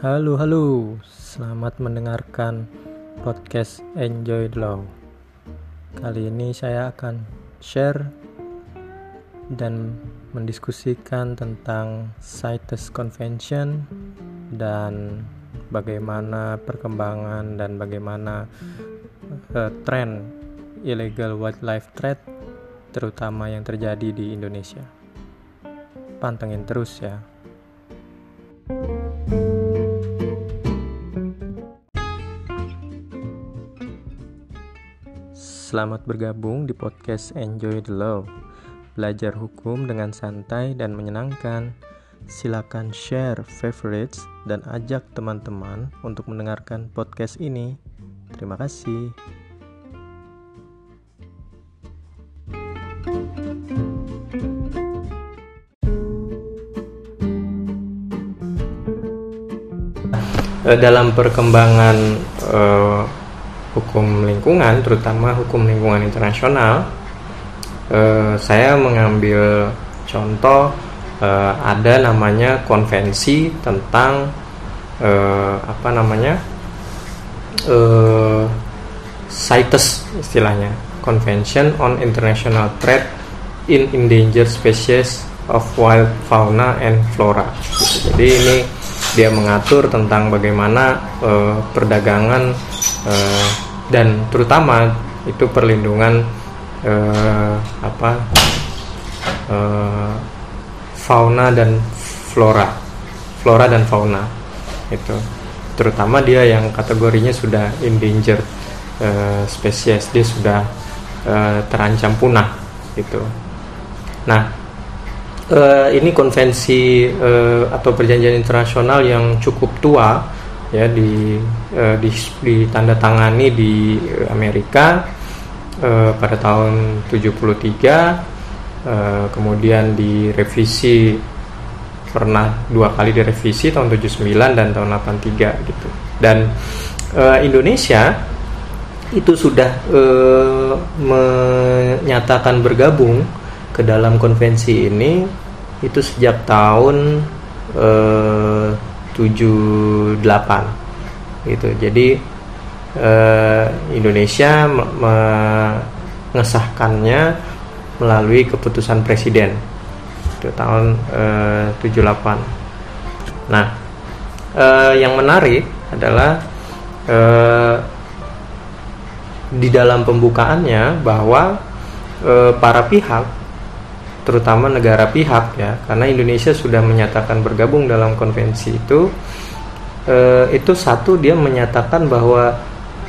Halo, halo. Selamat mendengarkan podcast Enjoy the Law. Kali ini saya akan share dan mendiskusikan tentang CITES Convention dan bagaimana perkembangan dan bagaimana uh, tren illegal wildlife trade terutama yang terjadi di Indonesia. Pantengin terus ya. Selamat bergabung di podcast Enjoy the Law. Belajar hukum dengan santai dan menyenangkan. Silakan share favorites dan ajak teman-teman untuk mendengarkan podcast ini. Terima kasih. Eh, dalam perkembangan uh, hukum lingkungan, terutama hukum lingkungan internasional, eh, saya mengambil contoh eh, ada namanya konvensi tentang eh, apa namanya eh, CITES istilahnya, Convention on International Trade in Endangered Species of Wild Fauna and Flora. Jadi ini dia mengatur tentang bagaimana uh, perdagangan uh, dan terutama itu perlindungan uh, apa uh, fauna dan flora flora dan fauna itu. Terutama dia yang kategorinya sudah endangered uh, spesies dia sudah uh, terancam punah gitu nah uh, ini konvensi uh, atau perjanjian internasional yang cukup tua ya di uh, di ditandatangani di Amerika uh, pada tahun 73 uh, kemudian direvisi pernah dua kali direvisi tahun 79 dan tahun 83 gitu. Dan uh, Indonesia itu sudah uh, menyatakan bergabung ke dalam konvensi ini itu sejak tahun eh, 78 gitu. Jadi eh, Indonesia mengesahkannya melalui keputusan presiden itu tahun eh, 78. Nah, eh, yang menarik adalah eh, di dalam pembukaannya bahwa eh, para pihak terutama negara pihak ya. Karena Indonesia sudah menyatakan bergabung dalam konvensi itu e, itu satu dia menyatakan bahwa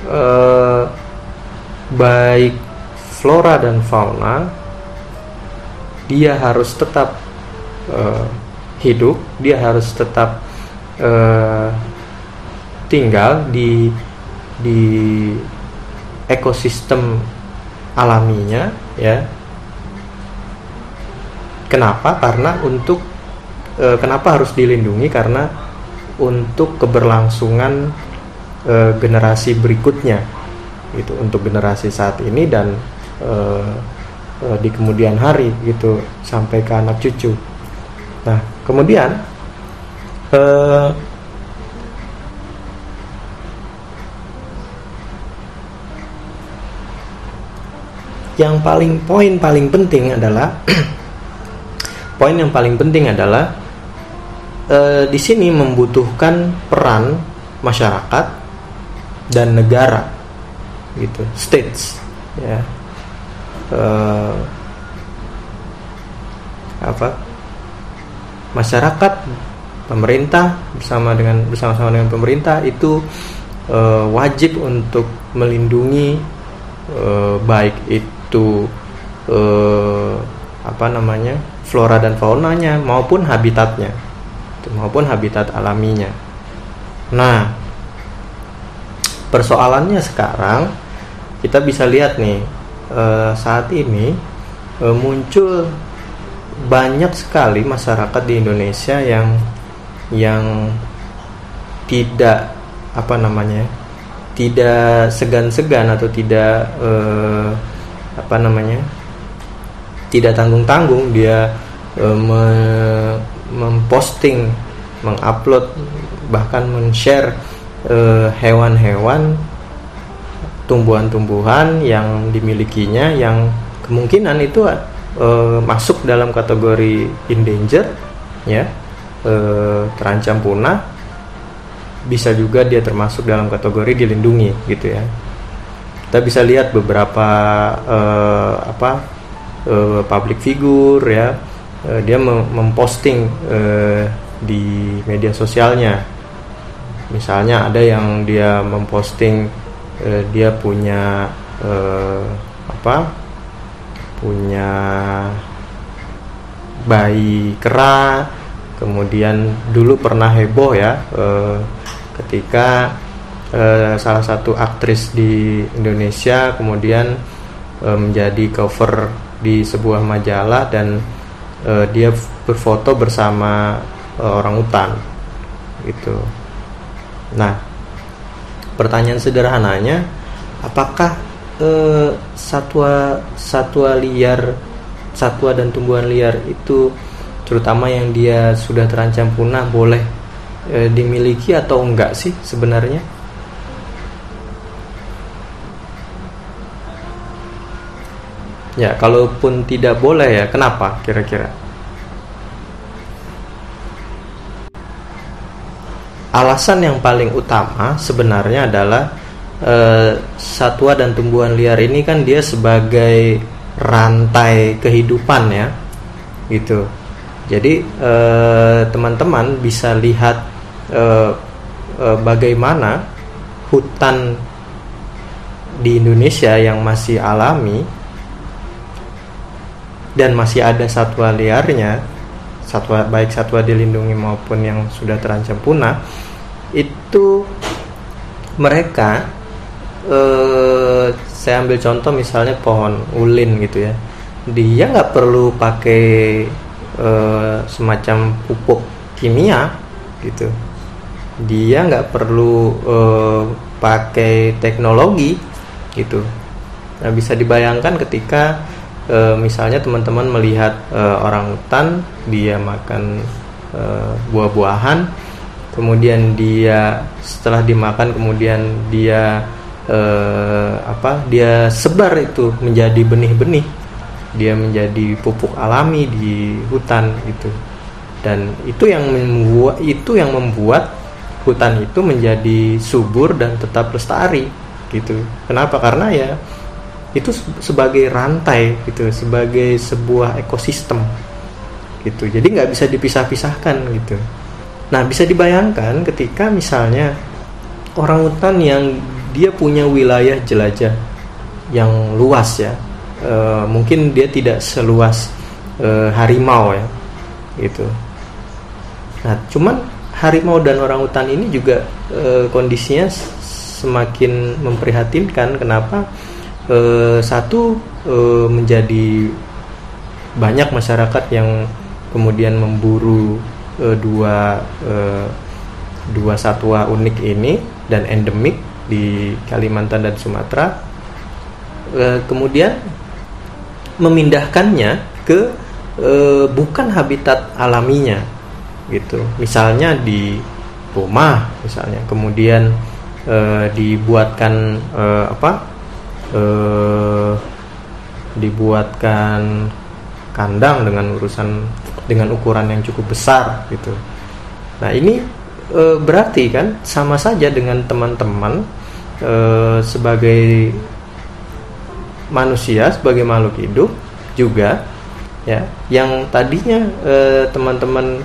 e, baik flora dan fauna dia harus tetap e, hidup dia harus tetap e, tinggal di di ekosistem alaminya ya Kenapa? Karena untuk e, kenapa harus dilindungi? Karena untuk keberlangsungan e, generasi berikutnya, itu untuk generasi saat ini dan e, e, di kemudian hari, gitu sampai ke anak cucu. Nah, kemudian e, yang paling poin paling penting adalah poin yang paling penting adalah e, di sini membutuhkan peran masyarakat dan negara gitu states ya. E, apa? Masyarakat pemerintah bersama dengan bersama-sama dengan pemerintah itu e, wajib untuk melindungi e, baik itu e, apa namanya flora dan faunanya maupun habitatnya. Maupun habitat alaminya. Nah persoalannya sekarang kita bisa lihat nih eh, saat ini eh, muncul banyak sekali masyarakat di Indonesia yang yang tidak apa namanya tidak segan-segan atau tidak eh, apa namanya tidak tanggung-tanggung. Dia e, me, memposting mengupload bahkan men-share uh, hewan-hewan tumbuhan-tumbuhan yang dimilikinya yang kemungkinan itu uh, masuk dalam kategori endanger ya. Uh, terancam punah bisa juga dia termasuk dalam kategori dilindungi gitu ya. Kita bisa lihat beberapa uh, apa uh, public figure ya uh, dia memposting uh, di media sosialnya. Misalnya ada yang dia memposting uh, dia punya uh, apa? Punya bayi kera kemudian dulu pernah heboh ya uh, ketika uh, salah satu aktris di Indonesia kemudian uh, menjadi cover di sebuah majalah dan uh, dia berfoto bersama uh, orang hutan gitu. Nah, pertanyaan sederhananya, apakah uh, satwa satwa liar, satwa dan tumbuhan liar itu terutama yang dia sudah terancam punah boleh e, dimiliki atau enggak sih sebenarnya? Ya, kalaupun tidak boleh ya, kenapa kira-kira? Alasan yang paling utama sebenarnya adalah e, satwa dan tumbuhan liar ini kan dia sebagai rantai kehidupan ya, gitu. Jadi eh, teman-teman bisa lihat uh, uh, bagaimana hutan di Indonesia yang masih alami dan masih ada satwa liarnya, satwa baik satwa dilindungi maupun yang sudah terancam punah, itu mereka eh, saya ambil contoh misalnya pohon ulin gitu ya, dia nggak perlu pakai eh, semacam pupuk kimia gitu. Dia nggak perlu uh, pakai teknologi gitu. Nah bisa dibayangkan ketika uh, misalnya teman-teman melihat uh, orang hutan dia makan uh, buah-buahan kemudian dia setelah dimakan kemudian dia uh, apa dia sebar itu menjadi benih-benih dia menjadi pupuk alami di hutan gitu dan itu yang membuat itu yang membuat hutan itu menjadi subur dan tetap lestari gitu. Kenapa? Karena ya itu sebagai rantai gitu, sebagai sebuah ekosistem gitu. Jadi nggak bisa dipisah-pisahkan gitu. Nah bisa dibayangkan ketika misalnya orang hutan yang dia punya wilayah jelajah yang luas ya, e, mungkin dia tidak seluas e, harimau ya, gitu. Nah cuman harimau dan orang hutan ini juga e, kondisinya semakin memprihatinkan. Kenapa? E, satu e, menjadi banyak masyarakat yang kemudian memburu e, dua e, dua satwa unik ini dan endemik di Kalimantan dan Sumatera. E, kemudian memindahkannya ke e, bukan habitat alaminya gitu misalnya di rumah misalnya kemudian e, dibuatkan e, apa e, dibuatkan kandang dengan urusan dengan ukuran yang cukup besar gitu. Nah ini e, berarti kan sama saja dengan teman-teman e, sebagai manusia sebagai makhluk hidup juga ya yang tadinya teman-teman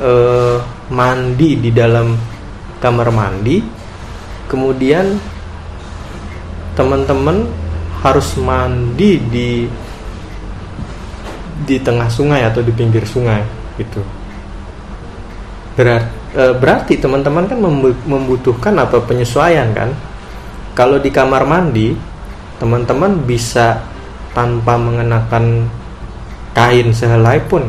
uh, mandi di dalam kamar mandi kemudian teman-teman harus mandi di di tengah sungai atau di pinggir sungai gitu Berat, e, berarti teman-teman kan membutuhkan apa penyesuaian kan kalau di kamar mandi teman-teman bisa tanpa mengenakan kain sehelai pun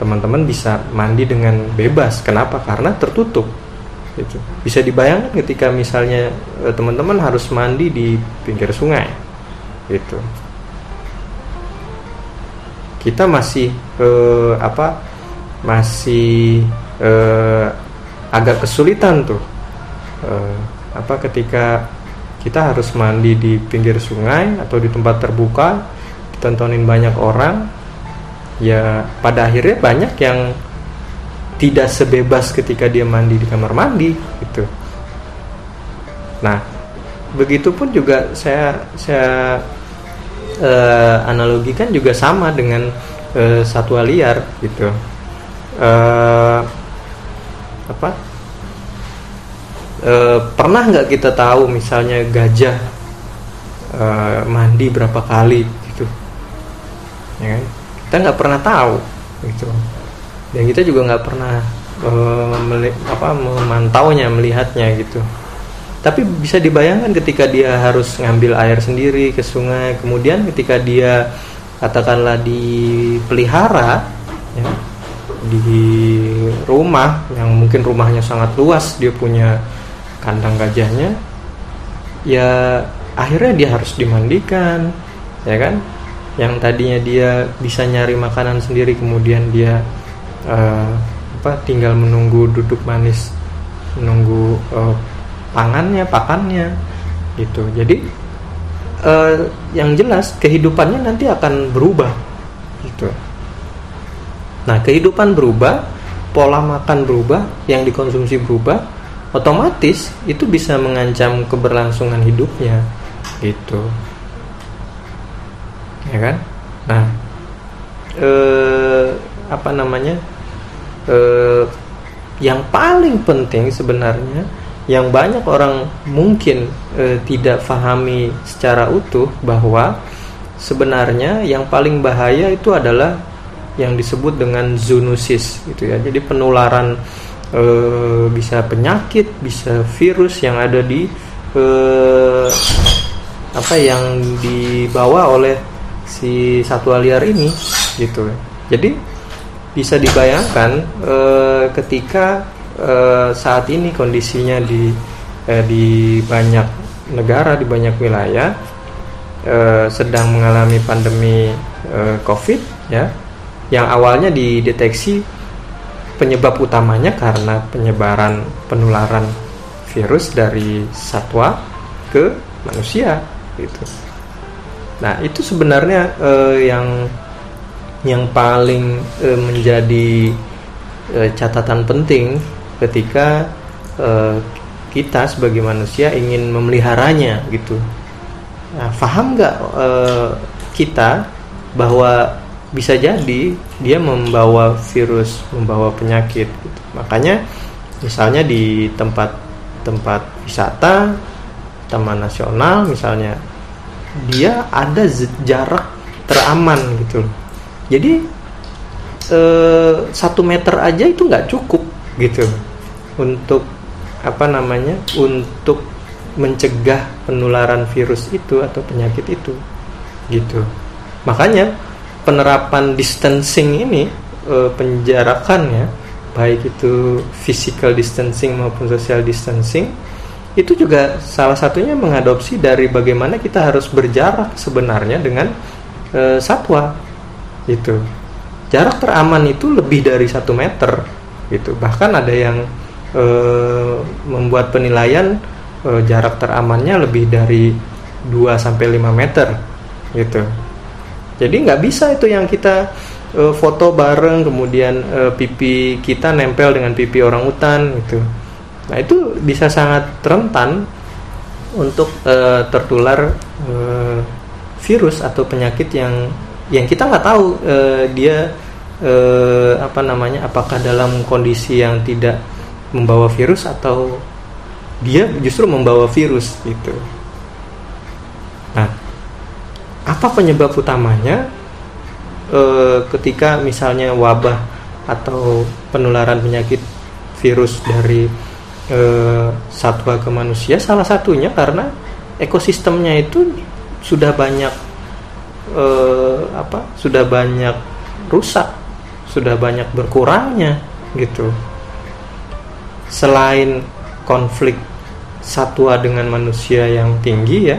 teman-teman bisa mandi dengan bebas. Kenapa? Karena tertutup. Gitu. Bisa dibayangkan ketika misalnya eh, teman-teman harus mandi di pinggir sungai. Gitu. Kita masih eh, apa? Masih eh, agak kesulitan tuh eh, apa ketika kita harus mandi di pinggir sungai atau di tempat terbuka ditontonin banyak orang ya pada akhirnya banyak yang tidak sebebas ketika dia mandi di kamar mandi gitu. Nah begitupun juga saya saya eh, analogikan juga sama dengan eh, satwa liar gitu. Eh, apa? Eh, pernah nggak kita tahu misalnya gajah eh, mandi berapa kali gitu? Ya kan? Kita nggak pernah tahu gitu dan kita juga nggak pernah uh, meli apa memantaunya melihatnya gitu. Tapi bisa dibayangkan ketika dia harus ngambil air sendiri ke sungai kemudian ketika dia katakanlah dipelihara ya, di rumah yang mungkin rumahnya sangat luas dia punya kandang gajahnya ya akhirnya dia harus dimandikan ya kan? Yang tadinya dia bisa nyari makanan sendiri kemudian dia uh, apa tinggal menunggu duduk manis menunggu uh, pangannya pakannya gitu. Jadi uh, yang jelas kehidupannya nanti akan berubah gitu. Nah kehidupan berubah pola makan berubah yang dikonsumsi berubah otomatis itu bisa mengancam keberlangsungan hidupnya gitu. Ya kan? Nah eh, apa namanya eh, yang paling penting sebenarnya yang banyak orang mungkin eh, tidak pahami secara utuh bahwa sebenarnya yang paling bahaya itu adalah yang disebut dengan zoonosis gitu ya. Jadi penularan e, bisa penyakit bisa virus yang ada di e, apa yang dibawa oleh si satwa liar ini gitu jadi bisa dibayangkan e, ketika e, saat ini kondisinya di e, di banyak negara di banyak wilayah e, sedang mengalami pandemi e, COVID ya yang awalnya dideteksi penyebab utamanya karena penyebaran penularan virus dari satwa ke manusia gitu. Nah itu sebenarnya e, yang yang paling e, menjadi e, catatan penting ketika e, kita sebagai manusia ingin memeliharanya gitu. Nah, paham nggak e, kita bahwa bisa jadi dia membawa virus, membawa penyakit. Gitu. Makanya misalnya di tempat-tempat wisata, taman nasional misalnya, dia ada jarak teraman gitu jadi eh, satu meter aja itu nggak cukup gitu untuk apa namanya untuk mencegah penularan virus itu atau penyakit itu gitu. Makanya penerapan distancing ini eh, penjarakan ya baik itu physical distancing maupun social distancing itu juga salah satunya mengadopsi dari bagaimana kita harus berjarak sebenarnya dengan e, satwa itu. Jarak teraman itu lebih dari satu meter gitu. Bahkan ada yang e, membuat penilaian e, jarak teramannya lebih dari 2 sampai 5 meter gitu. Jadi nggak bisa itu yang kita e, foto bareng kemudian e, pipi kita nempel dengan pipi orang utan gitu. Nah itu bisa sangat rentan untuk e, tertular e, virus atau penyakit yang yang kita nggak tahu uh, dia uh, apa namanya apakah dalam kondisi yang tidak membawa virus atau dia justru membawa virus gitu. Nah, apa penyebab utamanya uh, ketika misalnya wabah atau penularan penyakit virus dari uh, satwa ke manusia? Salah satunya karena ekosistemnya itu sudah banyak eh, apa sudah banyak rusak sudah banyak berkurangnya gitu. Selain konflik satwa dengan manusia yang tinggi ya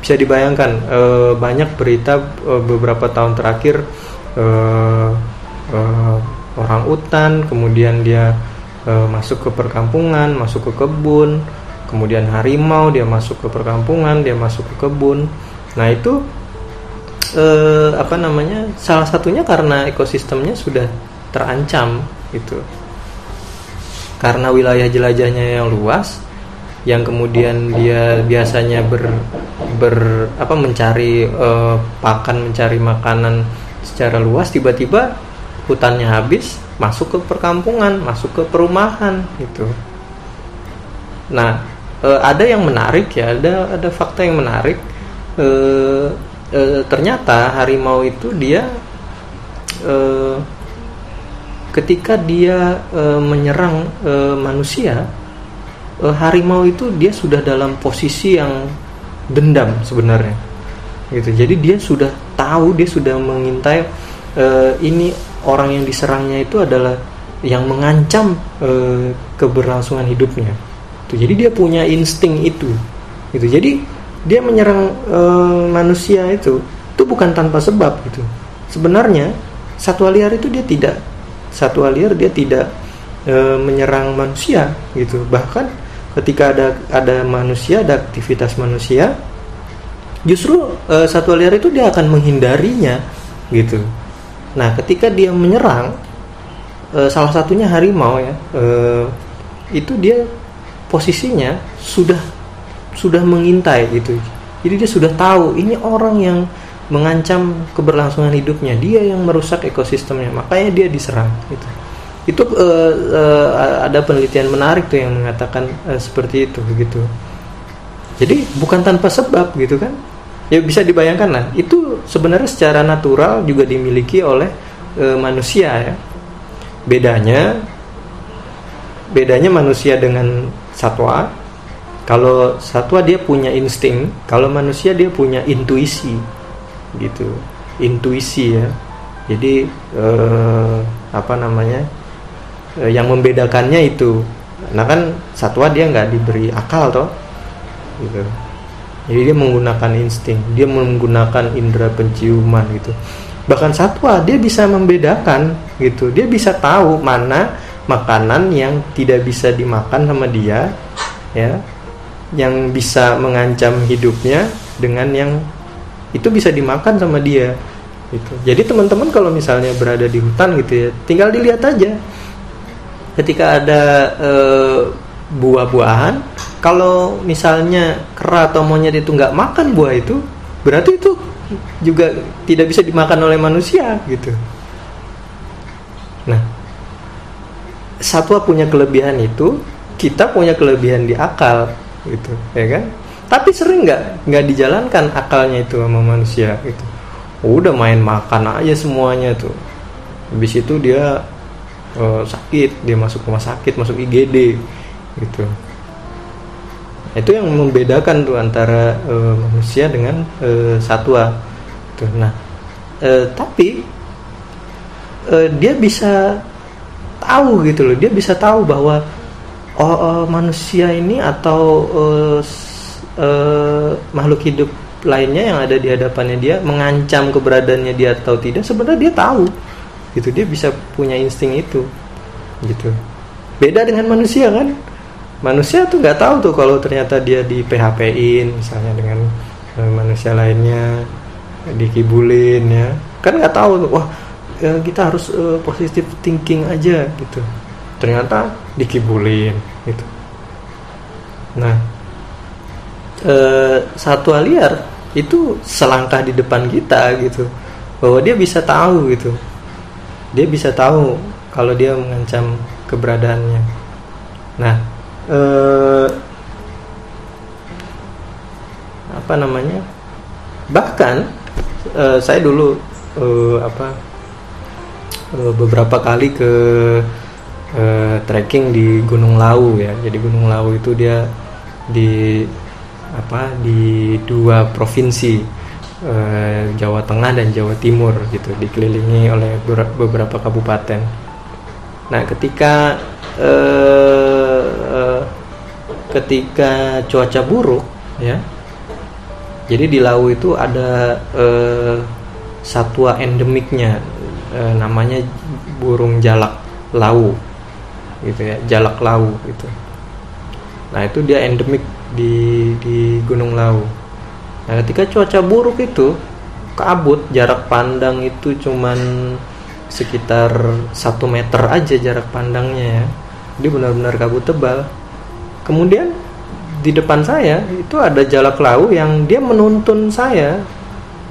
bisa dibayangkan eh, banyak berita eh, beberapa tahun terakhir eh, eh, orang utan kemudian dia uh, masuk ke perkampungan masuk ke kebun kemudian harimau dia masuk ke perkampungan dia masuk ke kebun. Nah itu uh, apa namanya salah satunya karena ekosistemnya sudah terancam itu karena wilayah jelajahnya yang luas yang kemudian dia biasanya ber ber apa mencari uh, pakan mencari makanan secara luas tiba-tiba hutannya habis masuk ke perkampungan masuk ke perumahan gitu. Nah uh, ada yang menarik ya ada ada fakta yang menarik. Uh, uh, ternyata harimau itu dia uh, ketika dia uh, menyerang uh, manusia uh, harimau itu dia sudah dalam posisi yang dendam sebenarnya. Gitu. Jadi dia sudah tahu dia sudah mengintai uh, ini orang yang diserangnya itu adalah yang mengancam uh, keberlangsungan hidupnya. Tuh jadi dia punya insting itu. Gitu. Jadi dia menyerang uh, manusia itu itu bukan tanpa sebab gitu. Sebenarnya satwa liar itu dia tidak satwa liar dia tidak e, menyerang manusia gitu. Bahkan ketika ada ada manusia ada aktivitas manusia justru e, satwa liar itu dia akan menghindarinya gitu. Nah ketika dia menyerang e, salah satunya harimau ya e, itu dia posisinya sudah sudah mengintai gitu. Jadi dia sudah tahu ini orang yang mengancam keberlangsungan hidupnya. Dia yang merusak ekosistemnya. Makanya dia diserang gitu. Itu uh, uh, ada penelitian menarik tuh yang mengatakan uh, seperti itu begitu jadi bukan tanpa sebab gitu kan? Ya bisa dibayangkan lah. Itu sebenarnya secara natural juga dimiliki oleh uh, manusia ya. Bedanya bedanya manusia dengan satwa kalau satwa dia punya insting kalau manusia dia punya intuisi gitu. Intuisi ya. Jadi uh, apa namanya Eh, yang membedakannya itu. Nah kan satwa dia nggak diberi akal toh gitu. Jadi dia menggunakan insting dia menggunakan indera penciuman gitu. Bahkan satwa dia bisa membedakan gitu. Dia bisa tahu mana makanan yang tidak bisa dimakan sama dia ya yang bisa mengancam hidupnya dengan yang itu bisa dimakan sama dia gitu. Jadi teman-teman kalau misalnya berada di hutan gitu ya tinggal dilihat aja. Ketika ada e, buah-buahan kalau misalnya kera atau monyet itu nggak makan buah itu berarti itu juga tidak bisa dimakan oleh manusia gitu. Nah satwa punya kelebihan itu kita punya kelebihan di akal gitu ya kan? Tapi sering nggak nggak dijalankan akalnya itu sama manusia gitu. Udah main makan aja semuanya tuh. Habis itu dia uh, sakit dia masuk rumah sakit masuk IGD gitu. Itu yang membedakan tuh antara uh, manusia dengan uh, satwa tuh nah uh, tapi uh, dia bisa tahu gitu loh. Dia bisa tahu bahwa oh, uh, manusia ini atau uh, uh, makhluk hidup lainnya yang ada di hadapannya dia mengancam keberadaannya dia atau tidak sebenarnya dia tahu. Gitu dia bisa punya insting itu. Gitu. Beda dengan manusia kan? Manusia tuh nggak tahu tuh kalau ternyata dia di PHP-in misalnya dengan uh, manusia lainnya dikibulin ya. Kan nggak tahu wah kita harus uh, positive thinking aja gitu ternyata dikibulin gitu nah uh, satwa liar itu selangkah di depan kita gitu bahwa dia bisa tahu gitu dia bisa tahu kalau dia mengancam keberadaannya. Nah, eh, apa namanya? Bahkan eh, saya dulu eh, apa eh, beberapa kali ke eh, trekking di Gunung Lawu ya. Jadi Gunung Lawu itu dia di apa di dua provinsi Eh, Jawa Tengah dan Jawa Timur gitu dikelilingi oleh beberapa kabupaten. Nah ketika uh, uh, ketika cuaca buruk ya jadi di Lawu itu ada uh, satwa endemiknya uh, namanya burung jalak Lawu gitu ya jalak lau gitu. Nah itu dia endemik di di Gunung Lau. Nah ketika cuaca buruk itu kabut jarak pandang itu cuman sekitar satu meter aja jarak pandangnya ya. Dia benar-benar kabut tebal. Kemudian di depan saya itu ada jalak lau yang dia menuntun saya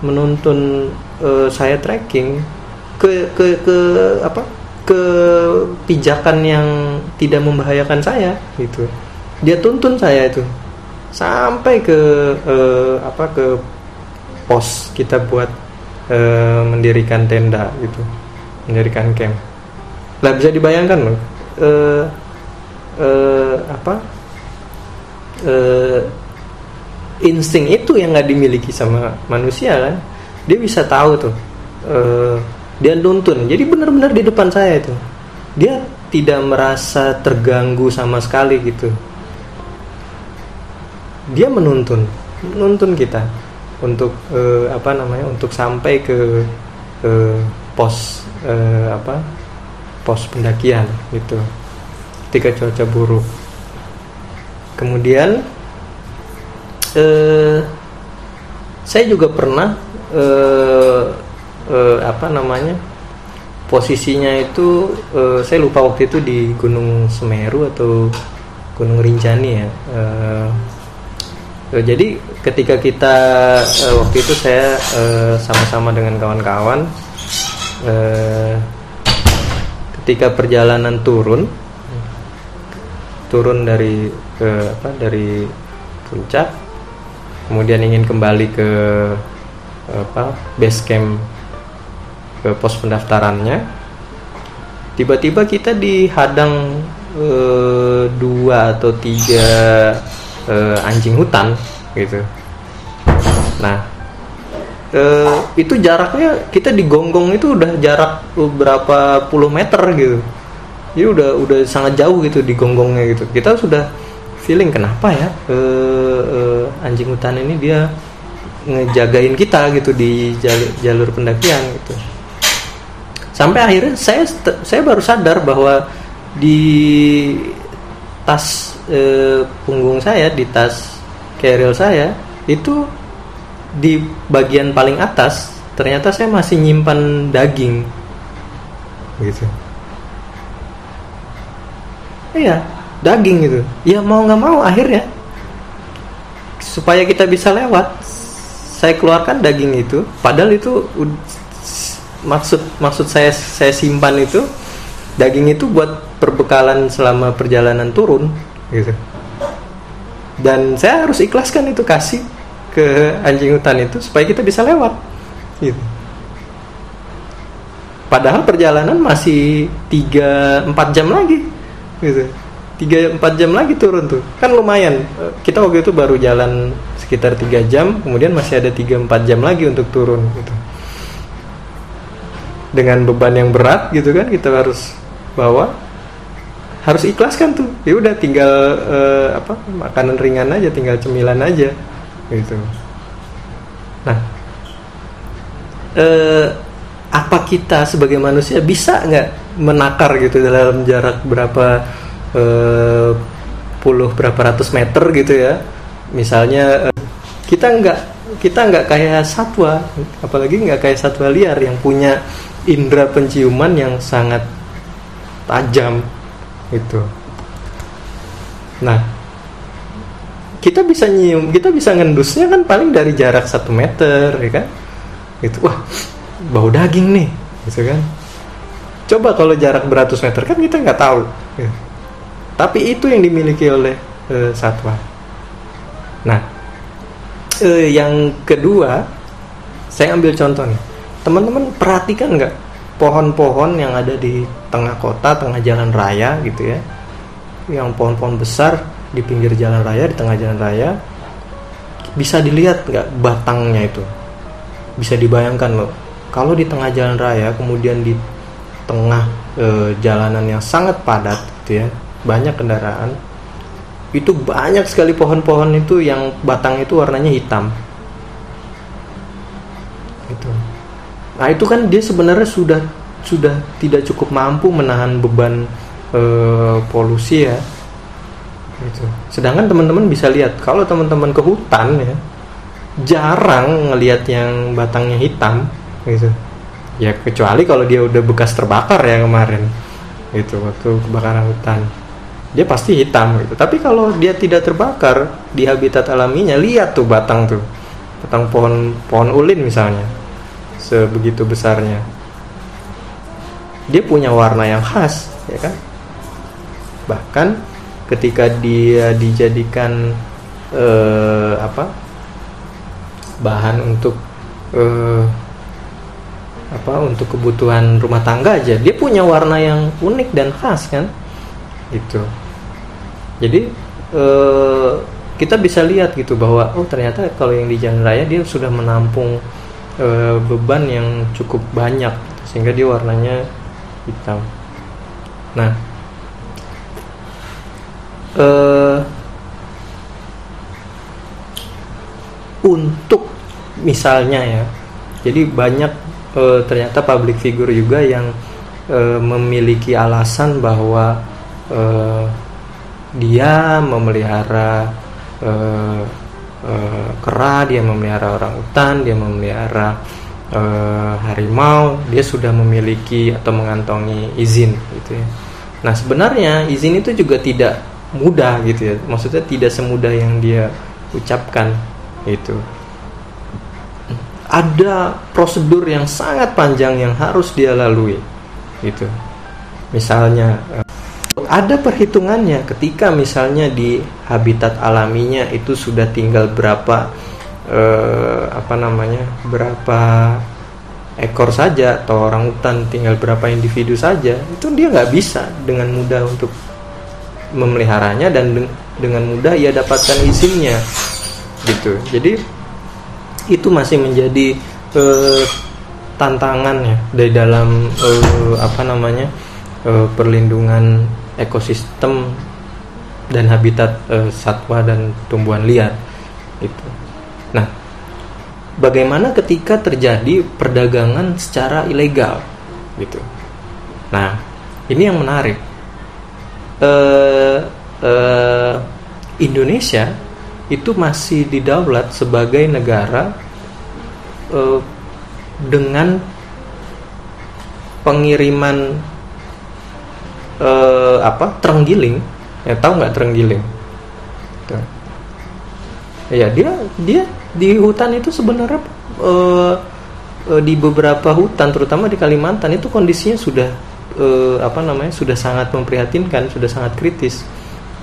menuntun uh, saya trekking ke ke ke apa ke pijakan yang tidak membahayakan saya gitu. Dia tuntun saya itu. Sampai ke uh, apa ke pos kita buat uh, mendirikan tenda gitu. Mendirikan camp. Lah bisa dibayangkan loh uh, uh, apa uh, insting itu yang nggak dimiliki sama manusia kan. Dia bisa tahu tuh uh, dia nuntun. Jadi benar-benar di depan saya itu. Dia tidak merasa terganggu sama sekali gitu. Dia menuntun. Menuntun kita untuk uh, apa namanya untuk sampai ke uh, pos uh, apa pos pendakian gitu. Ketika cuaca buruk. Kemudian eh, saya juga pernah eh, eh, apa namanya posisinya itu eh, saya lupa waktu itu di Gunung Semeru atau Gunung Rinjani ya. Eh, eh, jadi ketika kita eh, waktu itu saya eh, sama-sama dengan kawan-kawan eh, ketika perjalanan turun turun dari ke apa dari puncak kemudian ingin kembali ke apa base camp ke pos pendaftarannya. Tiba-tiba kita dihadang e, dua atau tiga e, anjing hutan gitu. Nah e, itu jaraknya kita digonggong itu udah jarak berapa puluh meter gitu. Jadi udah udah sangat jauh gitu di gonggongnya gitu. Kita sudah feeling kenapa ya uh, uh, anjing hutan ini dia ngejagain kita gitu di jalur, jalur pendakian gitu sampai akhirnya saya saya baru sadar bahwa di tas uh, punggung saya di tas carrier saya itu di bagian paling atas ternyata saya masih nyimpan daging. Gitu. Iya daging gitu. Ya mau nggak mau akhirnya supaya kita bisa lewat saya keluarkan daging itu padahal itu maksud maksud saya saya simpan itu daging itu buat perbekalan selama perjalanan turun gitu. Dan saya harus ikhlaskan itu kasih ke anjing hutan itu supaya kita bisa lewat gitu. Padahal perjalanan masih 3 4 jam lagi gitu. Tiga empat jam lagi turun tuh. Kan lumayan. Kita waktu itu baru jalan sekitar tiga jam kemudian masih ada tiga empat jam lagi untuk turun gitu dengan beban yang berat gitu kan kita harus bawa. Harus ikhlaskan tuh. Ya udah tinggal uh, apa makanan ringan aja tinggal cemilan aja gitu. Nah uh, apa kita sebagai manusia bisa nggak menakar gitu dalam jarak berapa uh, puluh berapa ratus meter gitu ya? Misalnya uh, kita nggak kita nggak kayak satwa apalagi nggak kayak satwa liar yang punya indera penciuman yang sangat tajam itu nah kita bisa nyium kita bisa ngendusnya kan paling dari jarak satu meter ya kan? Itu wah bau daging nih gitu kan? Coba kalau jarak beratus meter kan kita nggak tahu ya. Tapi itu yang dimiliki oleh e, satwa. Nah e, yang kedua saya ambil contoh nih teman-teman perhatikan nggak pohon-pohon yang ada di tengah kota tengah jalan raya gitu ya? Yang pohon-pohon besar di pinggir jalan raya di tengah jalan raya bisa dilihat nggak batangnya itu? Bisa dibayangkan loh kalau di tengah jalan raya kemudian di tengah e, jalanan yang sangat padat gitu ya banyak kendaraan itu banyak sekali pohon-pohon itu yang batang itu warnanya hitam itu nah itu kan dia sebenarnya sudah sudah tidak cukup mampu menahan beban eh, polusi ya. Gitu. sedangkan teman-teman bisa lihat kalau teman-teman ke hutan ya jarang ngelihat yang batangnya hitam gitu. Ya kecuali kalau dia udah bekas terbakar ya kemarin gitu waktu kebakaran hutan. Dia pasti hitam gitu. Tapi kalau dia tidak terbakar di habitat alaminya lihat tuh batang tuh. Batang pohon pohon ulin misalnya sebegitu besarnya. Dia punya warna yang khas ya kan? Bahkan ketika dia dijadikan eh, apa? Bahan untuk eh, apa? Untuk kebutuhan rumah tangga aja. Dia punya warna yang unik dan khas kan? Gitu. Jadi eh, kita bisa lihat gitu bahwa oh ternyata kalau yang di jalan raya dia sudah menampung eh, beban yang cukup banyak sehingga dia warnanya hitam. Nah uh, untuk misalnya ya jadi banyak uh, ternyata public figure juga yang uh, memiliki alasan bahwa uh, dia memelihara uh, uh, kera dia memelihara orang hutan dia memelihara uh, harimau dia sudah memiliki atau mengantongi izin gitu ya. Nah sebenarnya izin itu juga tidak mudah gitu ya. Maksudnya tidak semudah yang dia ucapkan itu ada prosedur yang sangat panjang yang harus dia lalui gitu. Misalnya eh, ada perhitungannya ketika misalnya di habitat alaminya itu sudah tinggal berapa eh, apa namanya berapa ekor saja atau orang hutan tinggal berapa individu saja itu dia nggak bisa dengan mudah untuk memeliharanya dan de dengan mudah ia dapatkan izinnya gitu. Jadi itu masih menjadi uh, tantangan ya dari dalam uh, apa namanya uh, perlindungan ekosistem dan habitat uh, satwa dan tumbuhan liar itu nah bagaimana ketika terjadi perdagangan secara ilegal gitu? Nah ini yang menarik. Uh, Indonesia itu masih didaulat sebagai negara uh, dengan pengiriman uh, apa terenggiling ya tahu nggak terenggiling Tuh. ya dia dia di hutan itu sebenarnya uh, uh, di beberapa hutan terutama di Kalimantan itu kondisinya sudah eh, apa namanya sudah sangat memprihatinkan, sudah sangat kritis.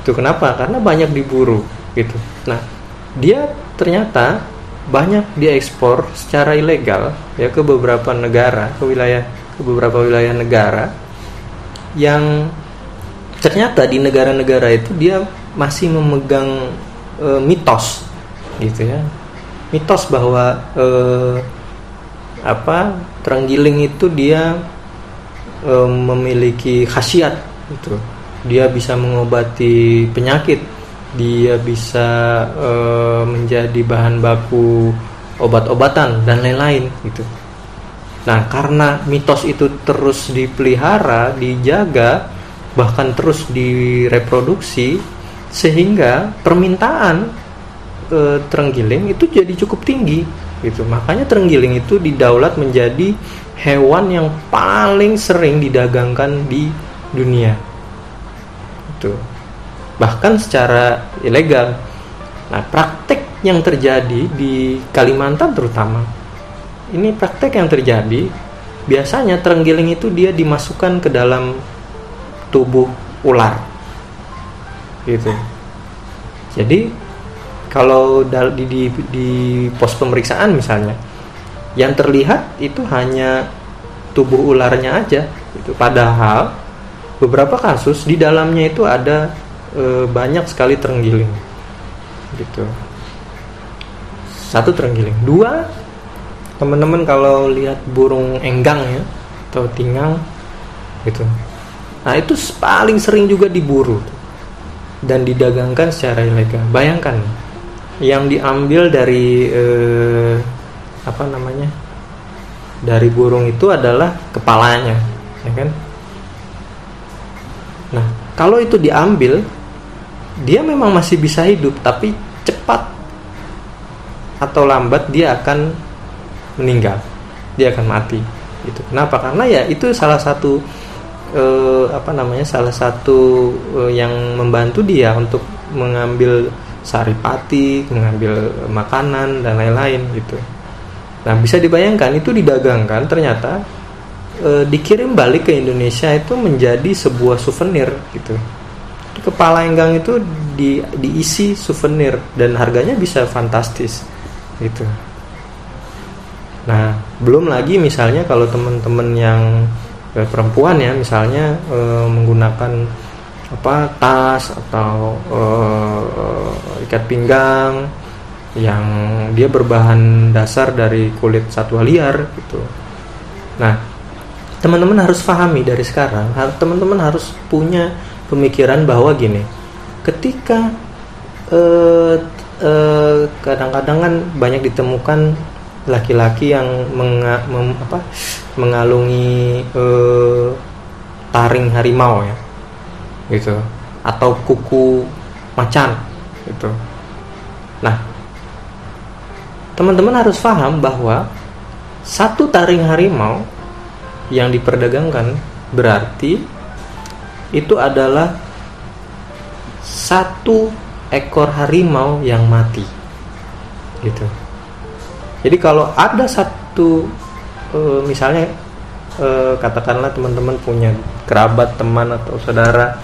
Itu kenapa? Karena banyak diburu gitu. Nah, dia ternyata banyak diekspor secara ilegal ya ke beberapa negara, ke wilayah ke beberapa wilayah negara yang ternyata di negara-negara itu dia masih memegang e, mitos gitu ya. Mitos bahwa e, apa terenggiling itu dia e, memiliki khasiat itu dia bisa mengobati penyakit dia bisa e, menjadi bahan baku obat-obatan dan lain-lain gitu nah karena mitos itu terus dipelihara dijaga bahkan terus direproduksi sehingga permintaan e, terenggiling itu jadi cukup tinggi gitu. Makanya terenggiling itu didaulat menjadi hewan yang paling sering didagangkan di dunia. Itu bahkan secara ilegal. Nah praktek yang terjadi di Kalimantan terutama ini praktek yang terjadi. Biasanya terenggiling itu dia dimasukkan ke dalam tubuh ular. Gitu. Jadi kalau di, di, di pos pemeriksaan misalnya yang terlihat itu hanya tubuh ularnya aja itu padahal beberapa kasus di dalamnya itu ada e, banyak sekali terenggiling gitu. Satu terenggiling. Dua teman-teman kalau lihat burung enggang ya atau tingang gitu. Nah itu paling sering juga diburu dan didagangkan secara ilegal. Bayangkan yang diambil dari eh, apa namanya dari burung itu adalah kepalanya ya kan? Nah kalau itu diambil dia memang masih bisa hidup tapi cepat atau lambat dia akan meninggal dia akan mati itu kenapa? Karena ya itu salah satu eh, apa namanya salah satu eh, yang membantu dia untuk mengambil saripati mengambil makanan dan lain-lain gitu. Nah bisa dibayangkan itu didagangkan ternyata e, dikirim balik ke Indonesia itu menjadi sebuah souvenir gitu. Kepala enggang itu di, diisi souvenir dan harganya bisa fantastis gitu nah belum lagi misalnya kalau teman-teman yang e, perempuan ya misalnya e, menggunakan apa tas atau e, ikat pinggang yang dia berbahan dasar dari kulit satwa liar gitu. Nah, teman-teman harus pahami dari sekarang teman-teman harus punya pemikiran bahwa gini ketika kadang eh, eh, kadang-kadang kan banyak ditemukan laki-laki yang menga, mem, apa, mengalungi eh, taring harimau ya gitu. Atau kuku macan gitu. Nah teman-teman harus paham bahwa satu taring harimau yang diperdagangkan berarti itu adalah satu ekor harimau yang mati gitu jadi kalau ada satu e, misalnya e, katakanlah teman-teman punya kerabat teman atau saudara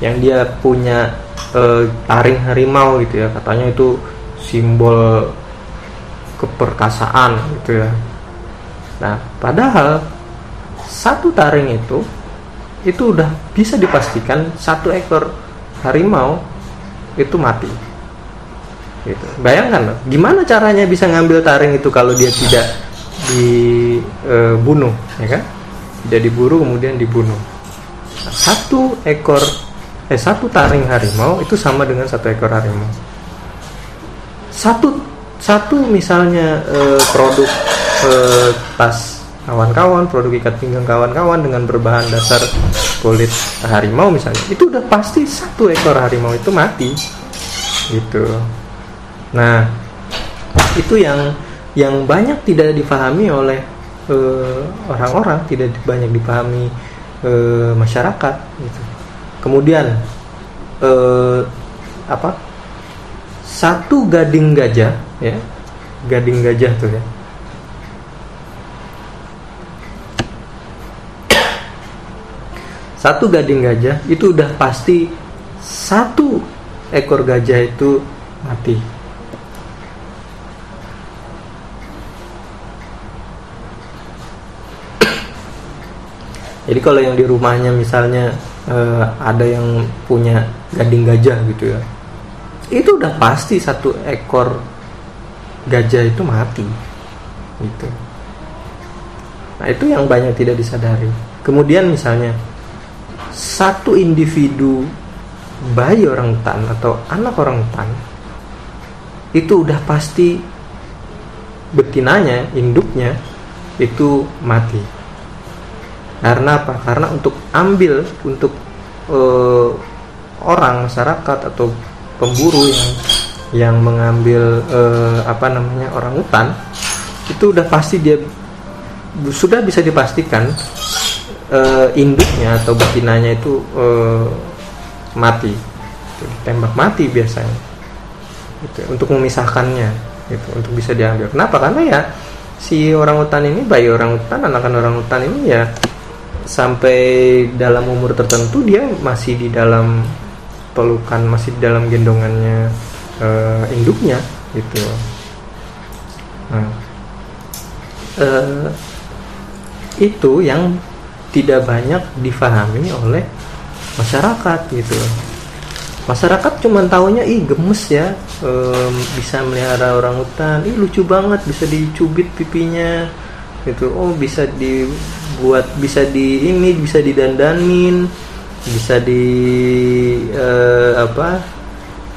yang dia punya e, taring harimau gitu ya katanya itu simbol keperkasaan gitu ya. Nah padahal satu taring itu itu udah bisa dipastikan satu ekor harimau itu mati gitu. bayangkan loh gimana caranya bisa ngambil taring itu kalau dia tidak dibunuh e, ya kan? Tidak diburu kemudian dibunuh. Satu ekor eh satu taring harimau itu sama dengan satu ekor harimau. Satu satu misalnya e, produk e, tas kawan-kawan produk ikat pinggang kawan-kawan dengan berbahan dasar kulit harimau misalnya itu udah pasti satu ekor harimau itu mati. Gitu nah itu yang yang banyak tidak dipahami oleh eh, orang-orang uh, tidak banyak dipahami uh, masyarakat gitu. Kemudian uh, apa? Satu gading gajah ya gading gajah tuh ya. Satu gading gajah itu udah pasti satu ekor gajah itu mati. Jadi kalau yang di rumahnya misalnya eh, ada yang punya gading gajah gitu ya, itu udah pasti satu ekor gajah itu mati, gitu. Nah itu yang banyak tidak disadari. Kemudian misalnya satu individu bayi orang hutan atau anak orang hutan itu udah pasti betinanya, induknya itu mati. Karena apa? Karena untuk ambil untuk uh, orang masyarakat atau pemburu yang yang mengambil uh, apa namanya orang hutan itu udah pasti dia sudah bisa dipastikan uh, induknya atau betinanya itu mati. Tembak mati biasanya. Gitu, untuk memisahkannya gitu, untuk bisa diambil. Kenapa? Karena ya si orang hutan ini bayi orang hutan anakan orang hutan ini ya sampai dalam umur tertentu dia masih di dalam pelukan masih di dalam gendongannya uh, induknya gitu. Nah, uh, itu yang tidak banyak difahami oleh masyarakat gitu. Masyarakat cuma tahunya ih gemes ya um, bisa melihara orang hutan. Ih lucu banget bisa dicubit pipinya gitu. Oh bisa dibuat bisa di ini bisa didandanin bisa di uh, apa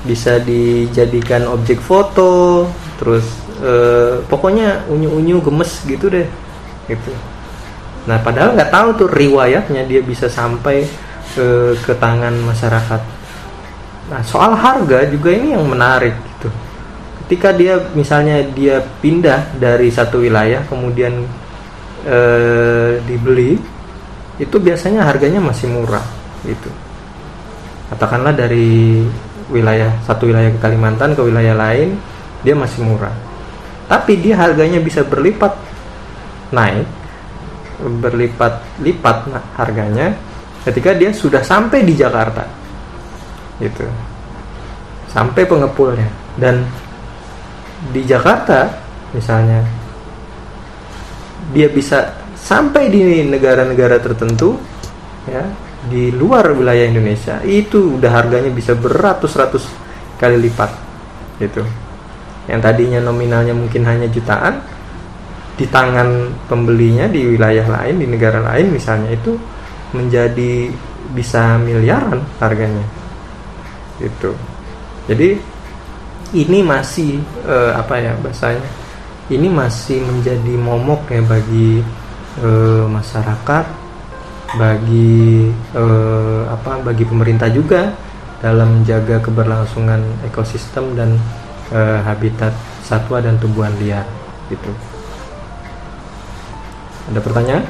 bisa dijadikan objek foto terus uh, pokoknya unyu-unyu gemes gitu deh gitu Nah padahal nggak tahu tuh riwayatnya dia bisa sampai eh, ke tangan masyarakat. Nah, soal harga juga ini yang menarik gitu. Ketika dia misalnya dia pindah dari satu wilayah kemudian eh, dibeli, itu biasanya harganya masih murah gitu. Katakanlah dari wilayah satu wilayah ke Kalimantan ke wilayah lain dia masih murah. Tapi dia harganya bisa berlipat naik berlipat-lipat harganya ketika dia sudah sampai di Jakarta gitu. Sampai pengepulnya. Dan di Jakarta misalnya dia bisa sampai di negara-negara tertentu ya di luar wilayah Indonesia itu udah harganya bisa beratus-ratus kali lipat gitu. Yang tadinya nominalnya mungkin hanya jutaan di tangan pembelinya di wilayah lain di negara lain misalnya itu menjadi bisa miliaran harganya itu jadi ini masih eh, apa ya bahasanya ini masih menjadi momok ya bagi eh, masyarakat bagi eh, apa bagi pemerintah juga dalam menjaga keberlangsungan ekosistem dan uh, habitat satwa dan tumbuhan liar gitu. Ada pertanyaan?